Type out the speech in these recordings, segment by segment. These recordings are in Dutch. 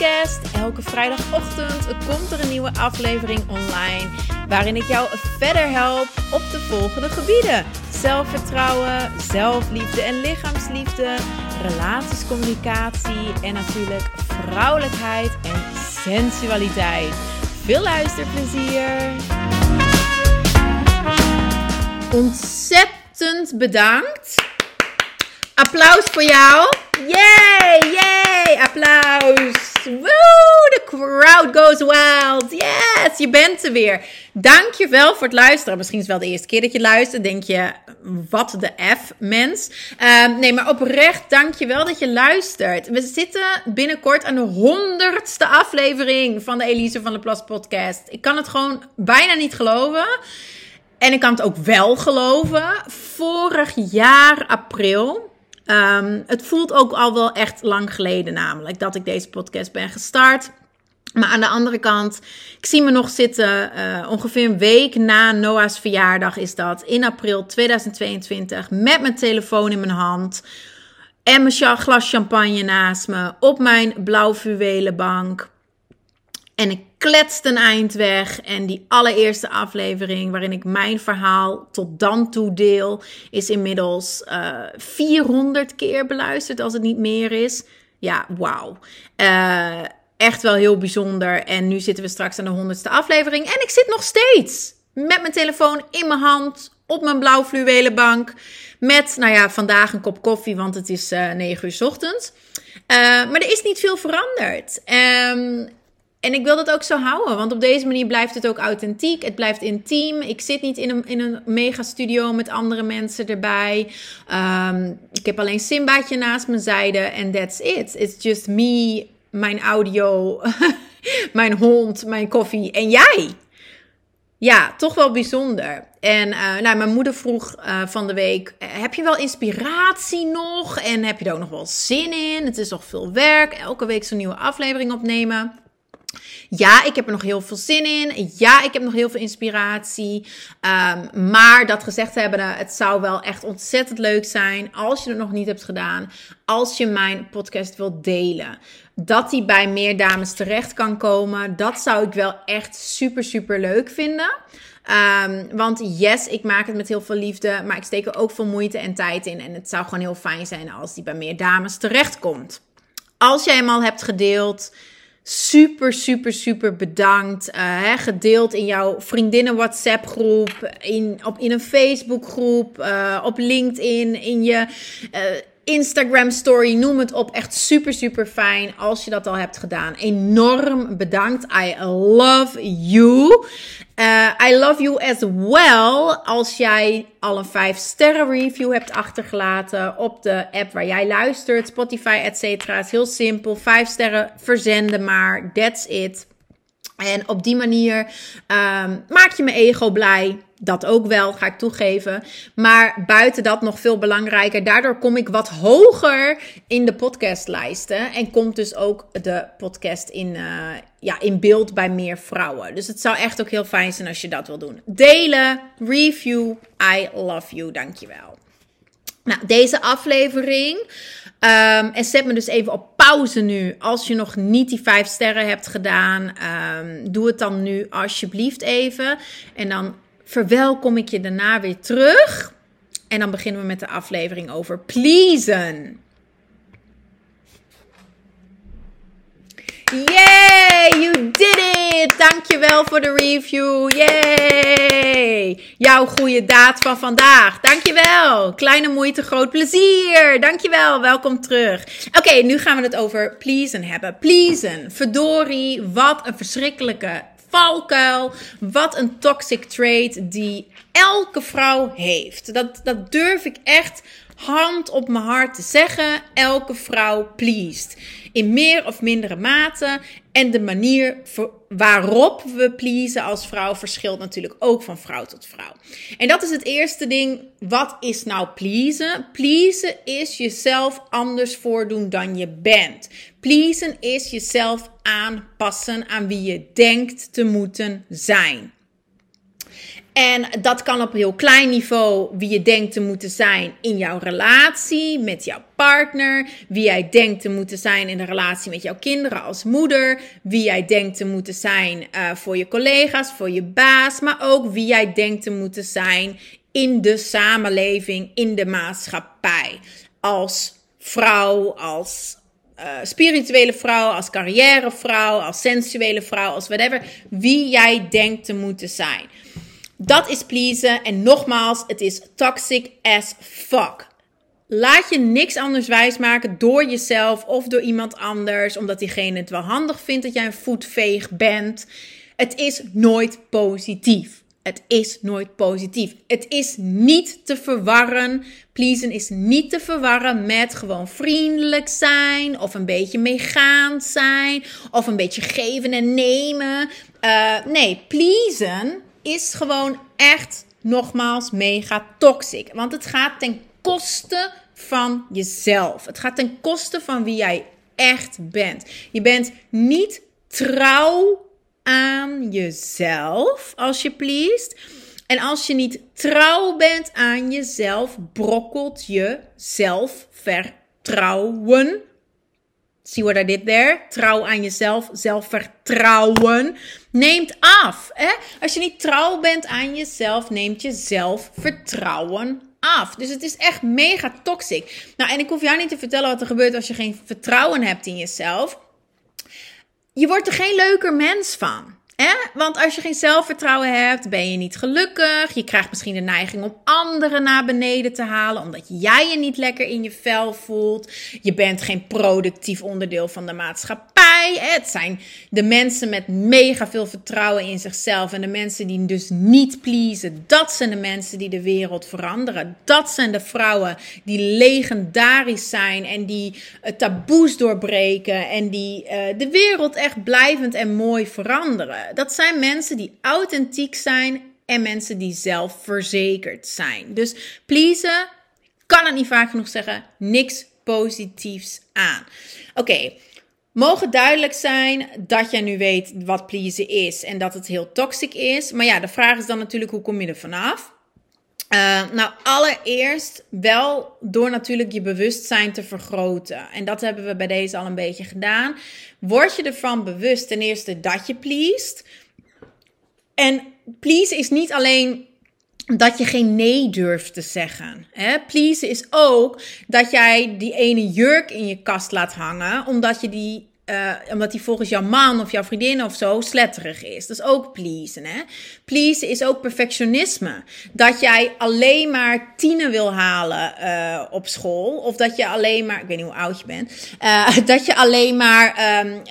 Elke vrijdagochtend komt er een nieuwe aflevering online. Waarin ik jou verder help op de volgende gebieden: zelfvertrouwen, zelfliefde en lichaamsliefde, relatiescommunicatie en natuurlijk vrouwelijkheid en sensualiteit. Veel luisterplezier! Ontzettend bedankt. Applaus voor jou. Yay, yay, applaus. Woo, the crowd goes wild. Yes, je bent er weer. Dankjewel voor het luisteren. Misschien is het wel de eerste keer dat je luistert. Denk je, wat de F, mens. Uh, nee, maar oprecht, dankjewel dat je luistert. We zitten binnenkort aan de honderdste aflevering van de Elise van de Plas podcast. Ik kan het gewoon bijna niet geloven. En ik kan het ook wel geloven. Vorig jaar april Um, het voelt ook al wel echt lang geleden, namelijk dat ik deze podcast ben gestart. Maar aan de andere kant, ik zie me nog zitten, uh, ongeveer een week na Noah's verjaardag is dat, in april 2022, met mijn telefoon in mijn hand en mijn glas champagne naast me, op mijn blauw fluwelen bank. En ik kletste een eind weg. En die allereerste aflevering, waarin ik mijn verhaal tot dan toe deel, is inmiddels uh, eh, 400 keer beluisterd, als het niet meer is. Ja, wauw. Uh, echt wel heel bijzonder. En nu zitten we straks aan de honderdste aflevering. En ik zit nog steeds met mijn telefoon in mijn hand op mijn blauw fluwelen bank. Met, nou ja, vandaag een kop koffie, want het is uh, 9 uur ochtends. Maar er is niet veel veranderd. Um, en ik wil dat ook zo houden, want op deze manier blijft het ook authentiek. Het blijft intiem. Ik zit niet in een, in een mega studio met andere mensen erbij. Um, ik heb alleen Simbaatje naast mijn zijde en that's it. It's just me, mijn audio, mijn hond, mijn koffie en jij. Ja, toch wel bijzonder. En uh, nou, mijn moeder vroeg uh, van de week: heb je wel inspiratie nog? En heb je er ook nog wel zin in? Het is toch veel werk. Elke week zo'n nieuwe aflevering opnemen. Ja, ik heb er nog heel veel zin in. Ja, ik heb nog heel veel inspiratie. Um, maar dat gezegd hebben, het zou wel echt ontzettend leuk zijn als je het nog niet hebt gedaan. Als je mijn podcast wilt delen. Dat die bij meer dames terecht kan komen. Dat zou ik wel echt super, super leuk vinden. Um, want yes, ik maak het met heel veel liefde. Maar ik steek er ook veel moeite en tijd in. En het zou gewoon heel fijn zijn als die bij meer dames terecht komt. Als jij hem al hebt gedeeld super, super, super bedankt. Hè, gedeeld in jouw vriendinnen WhatsApp groep, in, op, in een Facebook groep, uh, op LinkedIn, in je uh, Instagram story, noem het op. Echt super, super fijn als je dat al hebt gedaan. Enorm bedankt. I love you. Uh, I love you as well als jij al een 5 sterren review hebt achtergelaten op de app waar jij luistert, Spotify, etc. Het is heel simpel. 5 sterren verzenden maar. That's it. En op die manier um, maak je mijn ego blij. Dat ook wel, ga ik toegeven. Maar buiten dat nog veel belangrijker. Daardoor kom ik wat hoger in de podcastlijsten. En komt dus ook de podcast in, uh, ja, in beeld bij meer vrouwen. Dus het zou echt ook heel fijn zijn als je dat wil doen. Delen, review. I love you. Dankjewel. Nou, deze aflevering. Um, en zet me dus even op pauze nu. Als je nog niet die vijf sterren hebt gedaan, um, doe het dan nu alsjeblieft even. En dan verwelkom ik je daarna weer terug. En dan beginnen we met de aflevering over pleasen. Yay, you did it! Dankjewel voor de review. Yay! Jouw goede daad van vandaag. Dankjewel. Kleine moeite, groot plezier. Dankjewel. Welkom terug. Oké, nu gaan we het over pleasen hebben. Pleasen. Verdorie, wat een verschrikkelijke valkuil. Wat een toxic trait die elke vrouw heeft. Dat, dat durf ik echt hand op mijn hart te zeggen. Elke vrouw pleased. In meer of mindere mate. En de manier waarop we pleasen als vrouw verschilt natuurlijk ook van vrouw tot vrouw. En dat is het eerste ding. Wat is nou pleasen? Pleasen is jezelf anders voordoen dan je bent. Pleasen is jezelf aanpassen aan wie je denkt te moeten zijn. En dat kan op heel klein niveau wie je denkt te moeten zijn in jouw relatie met jouw partner, wie jij denkt te moeten zijn in de relatie met jouw kinderen als moeder, wie jij denkt te moeten zijn uh, voor je collega's, voor je baas, maar ook wie jij denkt te moeten zijn in de samenleving, in de maatschappij. Als vrouw, als uh, spirituele vrouw, als carrièrevrouw, als sensuele vrouw, als whatever. Wie jij denkt te moeten zijn. Dat is pleasen. En nogmaals, het is toxic as fuck. Laat je niks anders wijsmaken door jezelf of door iemand anders, omdat diegene het wel handig vindt dat jij een voetveeg bent. Het is nooit positief. Het is nooit positief. Het is niet te verwarren. Pleasen is niet te verwarren met gewoon vriendelijk zijn. Of een beetje meegaand zijn. Of een beetje geven en nemen. Uh, nee, pleasen is gewoon echt nogmaals mega toxic. Want het gaat ten koste van jezelf. Het gaat ten koste van wie jij echt bent. Je bent niet trouw aan jezelf, als je pleest. En als je niet trouw bent aan jezelf, brokkelt je zelfvertrouwen. See what I did there? Trouw aan jezelf, zelfvertrouwen neemt af. Hè? Als je niet trouw bent aan jezelf, neemt je zelfvertrouwen af. Dus het is echt mega toxic. Nou, en ik hoef jou niet te vertellen wat er gebeurt als je geen vertrouwen hebt in jezelf. Je wordt er geen leuker mens van. Want als je geen zelfvertrouwen hebt, ben je niet gelukkig. Je krijgt misschien de neiging om anderen naar beneden te halen, omdat jij je niet lekker in je vel voelt. Je bent geen productief onderdeel van de maatschappij. Het zijn de mensen met mega veel vertrouwen in zichzelf en de mensen die dus niet pleasen. Dat zijn de mensen die de wereld veranderen. Dat zijn de vrouwen die legendarisch zijn en die uh, taboes doorbreken en die uh, de wereld echt blijvend en mooi veranderen dat zijn mensen die authentiek zijn en mensen die zelfverzekerd zijn. Dus pleasen, kan het niet vaak genoeg zeggen, niks positiefs aan. Oké. Mogen duidelijk zijn dat jij nu weet wat pleasen is en dat het heel toxic is. Maar ja, de vraag is dan natuurlijk: hoe kom je er vanaf? Uh, nou, allereerst wel door natuurlijk je bewustzijn te vergroten. En dat hebben we bij deze al een beetje gedaan. Word je ervan bewust ten eerste dat je pleest. En please is niet alleen dat je geen nee durft te zeggen. Hè? Please is ook dat jij die ene jurk in je kast laat hangen, omdat je die uh, omdat die volgens jouw man of jouw vriendin of zo sletterig is. Dat is ook pleasen. Hè? Pleasen is ook perfectionisme. Dat jij alleen maar tienen wil halen uh, op school. Of dat je alleen maar, ik weet niet hoe oud je bent. Uh, dat je alleen maar um,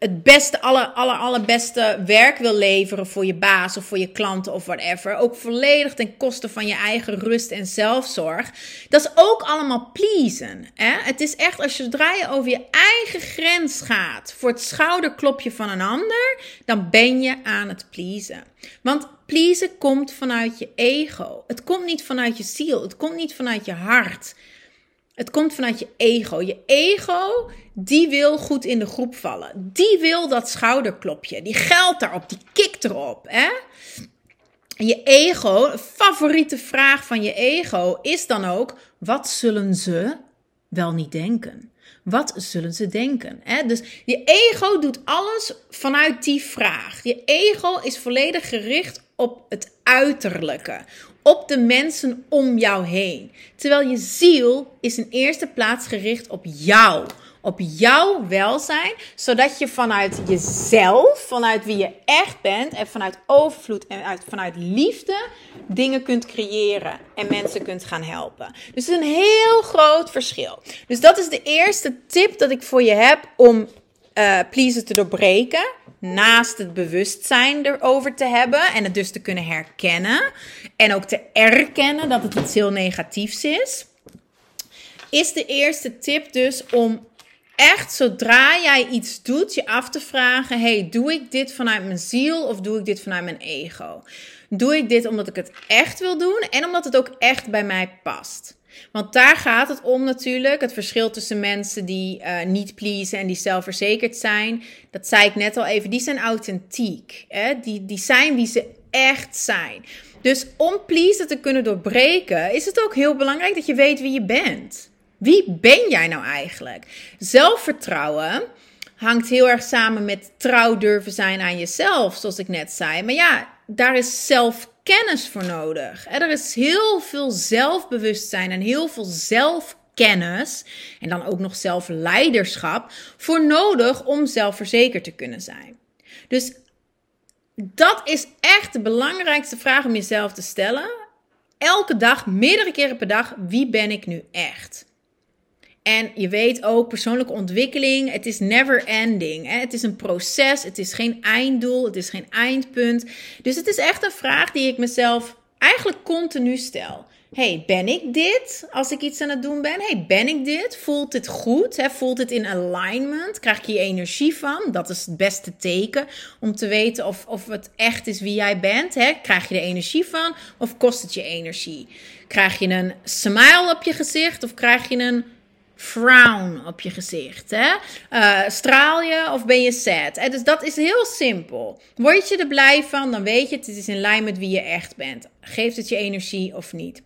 het beste, aller, aller, allerbeste werk wil leveren voor je baas of voor je klanten of whatever. Ook volledig ten koste van je eigen rust en zelfzorg. Dat is ook allemaal pleasen. Hè? Het is echt als je zodra je over je eigen grens gaat voor het schouderklopje van een ander, dan ben je aan het pleasen. Want pleasen komt vanuit je ego. Het komt niet vanuit je ziel. Het komt niet vanuit je hart. Het komt vanuit je ego. Je ego, die wil goed in de groep vallen. Die wil dat schouderklopje. Die geldt daarop. Die kikt erop. Hè? Je ego, favoriete vraag van je ego is dan ook: wat zullen ze wel niet denken? Wat zullen ze denken? Hè? Dus je ego doet alles vanuit die vraag. Je ego is volledig gericht op het uiterlijke, op de mensen om jou heen. Terwijl je ziel is in eerste plaats gericht op jou, op jouw welzijn, zodat je vanuit jezelf, vanuit wie je echt bent en vanuit overvloed en uit, vanuit liefde dingen kunt creëren en mensen kunt gaan helpen. Dus is een heel groot verschil. Dus dat is de eerste tip dat ik voor je heb om uh, pleasen te doorbreken. Naast het bewustzijn erover te hebben en het dus te kunnen herkennen. En ook te erkennen dat het iets heel negatiefs is. Is de eerste tip dus om echt zodra jij iets doet, je af te vragen: hey, doe ik dit vanuit mijn ziel of doe ik dit vanuit mijn ego? Doe ik dit omdat ik het echt wil doen en omdat het ook echt bij mij past? Want daar gaat het om natuurlijk. Het verschil tussen mensen die uh, niet pleasen en die zelfverzekerd zijn. Dat zei ik net al even. Die zijn authentiek. Hè? Die, die zijn wie ze echt zijn. Dus om pleasen te kunnen doorbreken, is het ook heel belangrijk dat je weet wie je bent. Wie ben jij nou eigenlijk? Zelfvertrouwen hangt heel erg samen met trouw durven zijn aan jezelf, zoals ik net zei. Maar ja, daar is zelfkennis voor nodig. Er is heel veel zelfbewustzijn en heel veel zelfkennis en dan ook nog zelfleiderschap voor nodig om zelfverzekerd te kunnen zijn. Dus dat is echt de belangrijkste vraag om jezelf te stellen. Elke dag, meerdere keren per dag, wie ben ik nu echt? En je weet ook, persoonlijke ontwikkeling, het is never ending. Hè? Het is een proces, het is geen einddoel, het is geen eindpunt. Dus het is echt een vraag die ik mezelf eigenlijk continu stel hey, ben ik dit als ik iets aan het doen ben? hey, ben ik dit? Voelt het goed? Hè? Voelt het in alignment? Krijg je energie van? Dat is het beste teken om te weten of, of het echt is wie jij bent. Hè? Krijg je er energie van of kost het je energie? Krijg je een smile op je gezicht of krijg je een frown op je gezicht? Hè? Uh, straal je of ben je sad? Hè? Dus dat is heel simpel. Word je er blij van, dan weet je het, het is in lijn met wie je echt bent. Geeft het je energie of niet?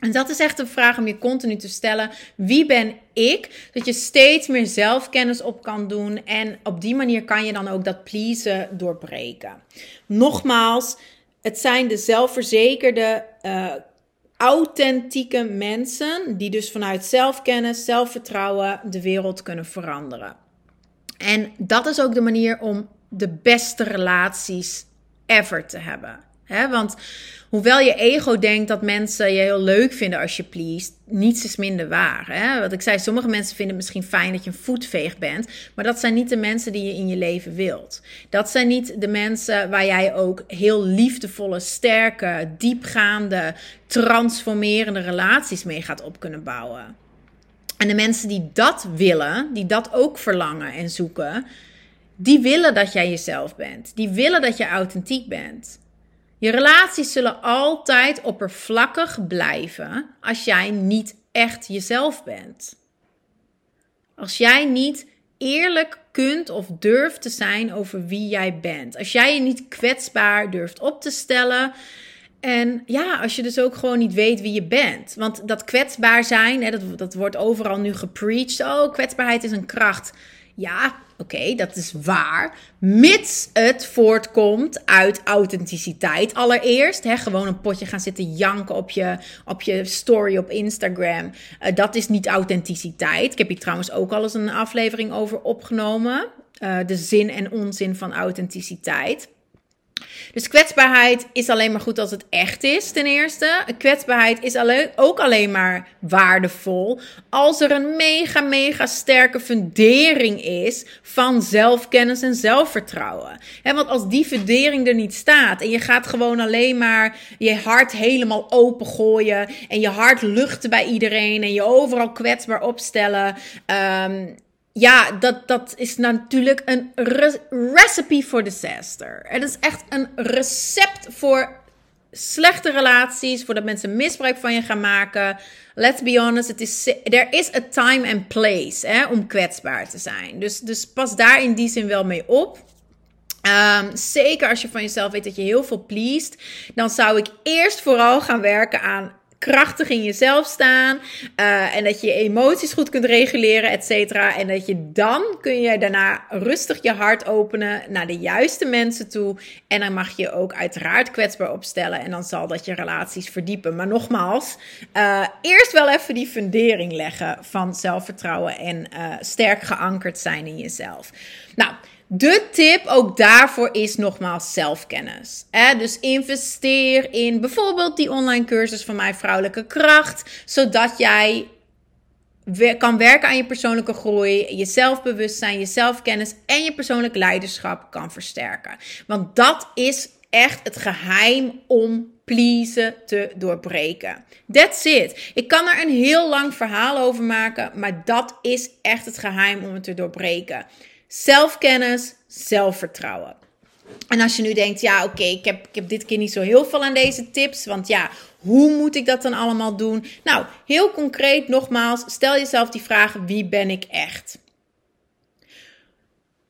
En dat is echt een vraag om je continu te stellen. Wie ben ik? Dat je steeds meer zelfkennis op kan doen. En op die manier kan je dan ook dat pleasen doorbreken. Nogmaals, het zijn de zelfverzekerde, uh, authentieke mensen. Die dus vanuit zelfkennis, zelfvertrouwen de wereld kunnen veranderen. En dat is ook de manier om de beste relaties ever te hebben. Want hoewel je ego denkt dat mensen je heel leuk vinden als je pleest, niets is minder waar. Hè? Wat ik zei, sommige mensen vinden het misschien fijn dat je een voetveeg bent, maar dat zijn niet de mensen die je in je leven wilt. Dat zijn niet de mensen waar jij ook heel liefdevolle, sterke, diepgaande, transformerende relaties mee gaat op kunnen bouwen. En de mensen die dat willen, die dat ook verlangen en zoeken, die willen dat jij jezelf bent. Die willen dat je authentiek bent. Je relaties zullen altijd oppervlakkig blijven als jij niet echt jezelf bent. Als jij niet eerlijk kunt of durft te zijn over wie jij bent. Als jij je niet kwetsbaar durft op te stellen. En ja, als je dus ook gewoon niet weet wie je bent. Want dat kwetsbaar zijn, hè, dat, dat wordt overal nu gepreached. Oh, kwetsbaarheid is een kracht. Ja, Oké, dat is waar. Mits het voortkomt uit authenticiteit. Allereerst, hè, gewoon een potje gaan zitten janken op je, op je story op Instagram. Uh, dat is niet authenticiteit. Ik heb hier trouwens ook al eens een aflevering over opgenomen. Uh, de zin en onzin van authenticiteit. Dus kwetsbaarheid is alleen maar goed als het echt is, ten eerste. Kwetsbaarheid is alleen, ook alleen maar waardevol als er een mega, mega sterke fundering is van zelfkennis en zelfvertrouwen. want als die fundering er niet staat en je gaat gewoon alleen maar je hart helemaal opengooien en je hart luchten bij iedereen en je overal kwetsbaar opstellen. Um, ja, dat, dat is natuurlijk een recipe for disaster. Het is echt een recept voor slechte relaties, voordat mensen misbruik van je gaan maken. Let's be honest, it is, there is a time and place hè, om kwetsbaar te zijn. Dus, dus pas daar in die zin wel mee op. Um, zeker als je van jezelf weet dat je heel veel pleest, dan zou ik eerst vooral gaan werken aan krachtig in jezelf staan. Uh, en dat je je emoties goed kunt reguleren, et cetera. En dat je dan kun je daarna rustig je hart openen naar de juiste mensen toe. En dan mag je ook uiteraard kwetsbaar opstellen. En dan zal dat je relaties verdiepen. Maar nogmaals, uh, eerst wel even die fundering leggen van zelfvertrouwen en uh, sterk geankerd zijn in jezelf. Nou. De tip ook daarvoor is nogmaals zelfkennis. Dus investeer in bijvoorbeeld die online cursus van mijn vrouwelijke kracht, zodat jij kan werken aan je persoonlijke groei, je zelfbewustzijn, je zelfkennis en je persoonlijk leiderschap kan versterken. Want dat is echt het geheim om pleasen te doorbreken. That's it. Ik kan er een heel lang verhaal over maken, maar dat is echt het geheim om het te doorbreken. Zelfkennis, zelfvertrouwen. En als je nu denkt, ja, oké, ik, heb, ik heb dit keer niet zo heel veel aan deze tips. Want ja, hoe moet ik dat dan allemaal doen? Nou, heel concreet, nogmaals, stel jezelf die vraag: wie ben ik echt?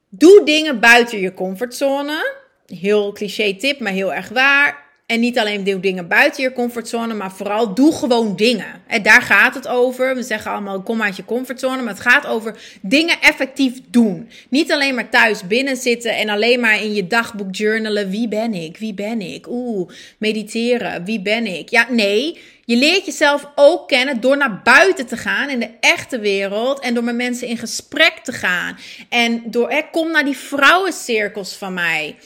Doe dingen buiten je comfortzone. heel cliché tip, maar heel erg waar. En niet alleen doe dingen buiten je comfortzone, maar vooral doe gewoon dingen. En daar gaat het over. We zeggen allemaal kom uit je comfortzone, maar het gaat over dingen effectief doen. Niet alleen maar thuis binnen zitten en alleen maar in je dagboek journalen. Wie ben ik? Wie ben ik? Oeh, mediteren. Wie ben ik? Ja, nee. Je leert jezelf ook kennen door naar buiten te gaan in de echte wereld en door met mensen in gesprek te gaan. En door, hè, kom naar die vrouwencirkels van mij.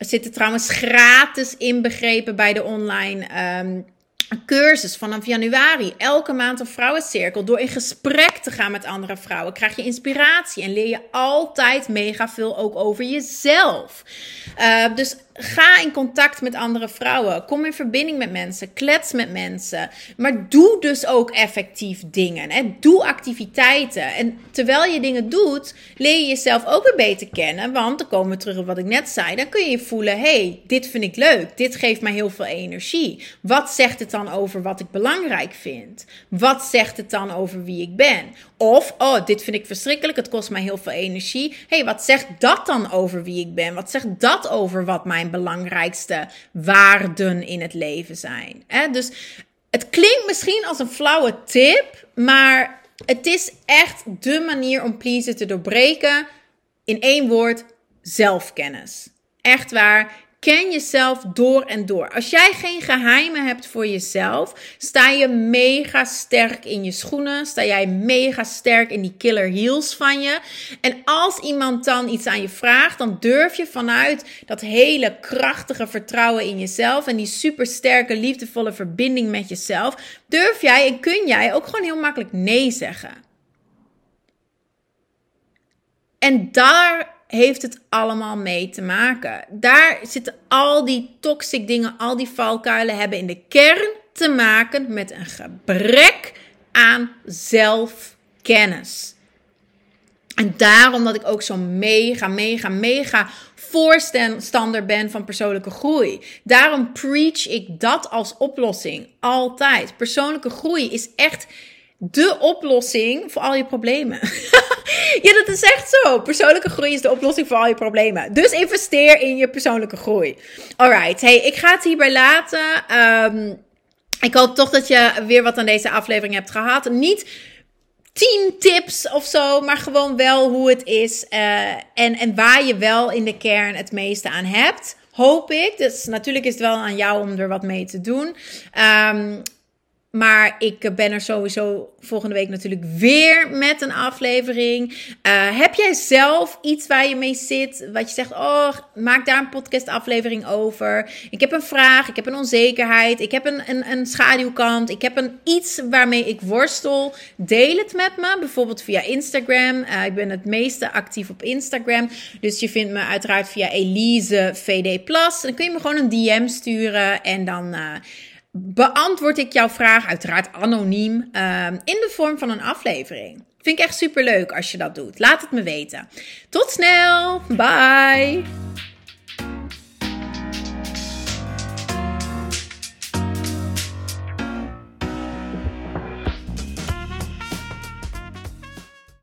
Zitten trouwens gratis inbegrepen bij de online um, cursus vanaf januari. Elke maand een vrouwencirkel. Door in gesprek te gaan met andere vrouwen krijg je inspiratie en leer je altijd mega veel ook over jezelf. Uh, dus Ga in contact met andere vrouwen. Kom in verbinding met mensen. Klets met mensen. Maar doe dus ook effectief dingen. Hè? Doe activiteiten. En terwijl je dingen doet, leer je jezelf ook weer beter kennen. Want dan komen we terug op wat ik net zei. Dan kun je je voelen: hey, dit vind ik leuk. Dit geeft mij heel veel energie. Wat zegt het dan over wat ik belangrijk vind? Wat zegt het dan over wie ik ben? Of, oh, dit vind ik verschrikkelijk. Het kost mij heel veel energie. hey, wat zegt dat dan over wie ik ben? Wat zegt dat over wat mijn belangrijkste waarden in het leven zijn. Dus het klinkt misschien als een flauwe tip, maar het is echt de manier om pleasen te doorbreken. In één woord, zelfkennis. Echt waar. Ken jezelf door en door. Als jij geen geheimen hebt voor jezelf, sta je mega sterk in je schoenen. Sta jij mega sterk in die killer heels van je. En als iemand dan iets aan je vraagt, dan durf je vanuit dat hele krachtige vertrouwen in jezelf en die super sterke, liefdevolle verbinding met jezelf, durf jij en kun jij ook gewoon heel makkelijk nee zeggen. En daar heeft het allemaal mee te maken. Daar zitten al die toxic dingen, al die valkuilen hebben in de kern te maken met een gebrek aan zelfkennis. En daarom dat ik ook zo mega, mega, mega voorstander ben van persoonlijke groei. Daarom preach ik dat als oplossing. Altijd. Persoonlijke groei is echt de oplossing voor al je problemen. ja, dat is echt zo. Persoonlijke groei is de oplossing voor al je problemen. Dus investeer in je persoonlijke groei. Alright, hey, ik ga het hierbij laten. Um, ik hoop toch dat je weer wat aan deze aflevering hebt gehad. Niet tien tips of zo, maar gewoon wel hoe het is. Uh, en, en waar je wel in de kern het meeste aan hebt. Hoop ik. Dus natuurlijk is het wel aan jou om er wat mee te doen. Um, maar ik ben er sowieso volgende week natuurlijk weer met een aflevering. Uh, heb jij zelf iets waar je mee zit? Wat je zegt, oh, maak daar een podcast-aflevering over. Ik heb een vraag, ik heb een onzekerheid, ik heb een, een, een schaduwkant, ik heb een iets waarmee ik worstel. Deel het met me, bijvoorbeeld via Instagram. Uh, ik ben het meeste actief op Instagram. Dus je vindt me uiteraard via Elise VD. Dan kun je me gewoon een DM sturen en dan. Uh, beantwoord ik jouw vraag, uiteraard anoniem, ehm, in de vorm van een aflevering. Vind ik echt super leuk als je dat doet. Laat het me weten. Tot snel. Bye.